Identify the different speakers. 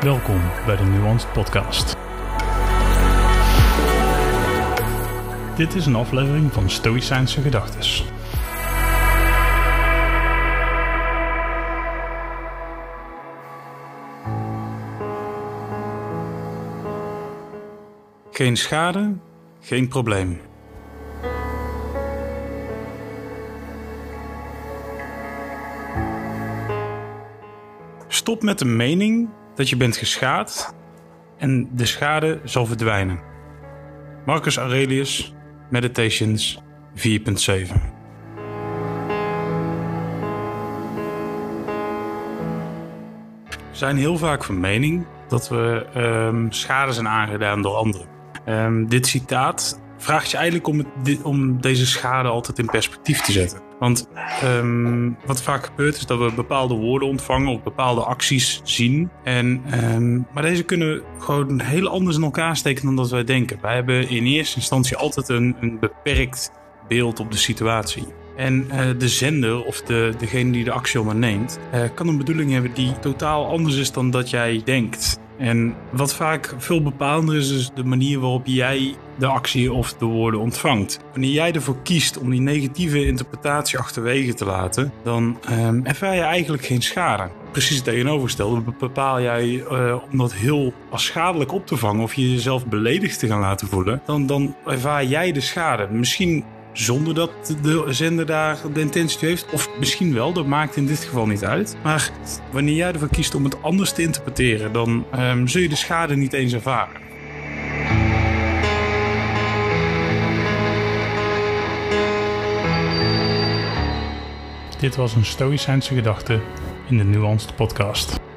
Speaker 1: Welkom bij de Nuanced Podcast. Dit is een aflevering van Stoïcijnse Gedachtes. Geen schade, geen probleem. Stop met de mening dat je bent geschaad en de schade zal verdwijnen. Marcus Aurelius, Meditations 4.7 We zijn heel vaak van mening dat we um, schade zijn aangedaan door anderen. Um, dit citaat vraagt je eigenlijk om, om deze schade altijd in perspectief te zetten. Want um, wat vaak gebeurt is dat we bepaalde woorden ontvangen of bepaalde acties zien. En, um, maar deze kunnen gewoon heel anders in elkaar steken dan dat wij denken. Wij hebben in eerste instantie altijd een, een beperkt beeld op de situatie. En uh, de zender of de, degene die de actie onderneemt, uh, kan een bedoeling hebben die totaal anders is dan dat jij denkt. En wat vaak veel bepalender is, is de manier waarop jij de actie of de woorden ontvangt. Wanneer jij ervoor kiest om die negatieve interpretatie achterwege te laten, dan um, ervaar je eigenlijk geen schade. Precies het tegenovergestelde. Bepaal jij uh, om dat heel als schadelijk op te vangen of je jezelf beledigd te gaan laten voelen, dan, dan ervaar jij de schade. Misschien zonder dat de zender daar de intentie heeft. Of misschien wel, dat maakt in dit geval niet uit. Maar wanneer jij ervoor kiest om het anders te interpreteren, dan um, zul je de schade niet eens ervaren. Dit was een Stoïcijnse gedachte in de Nuanced Podcast.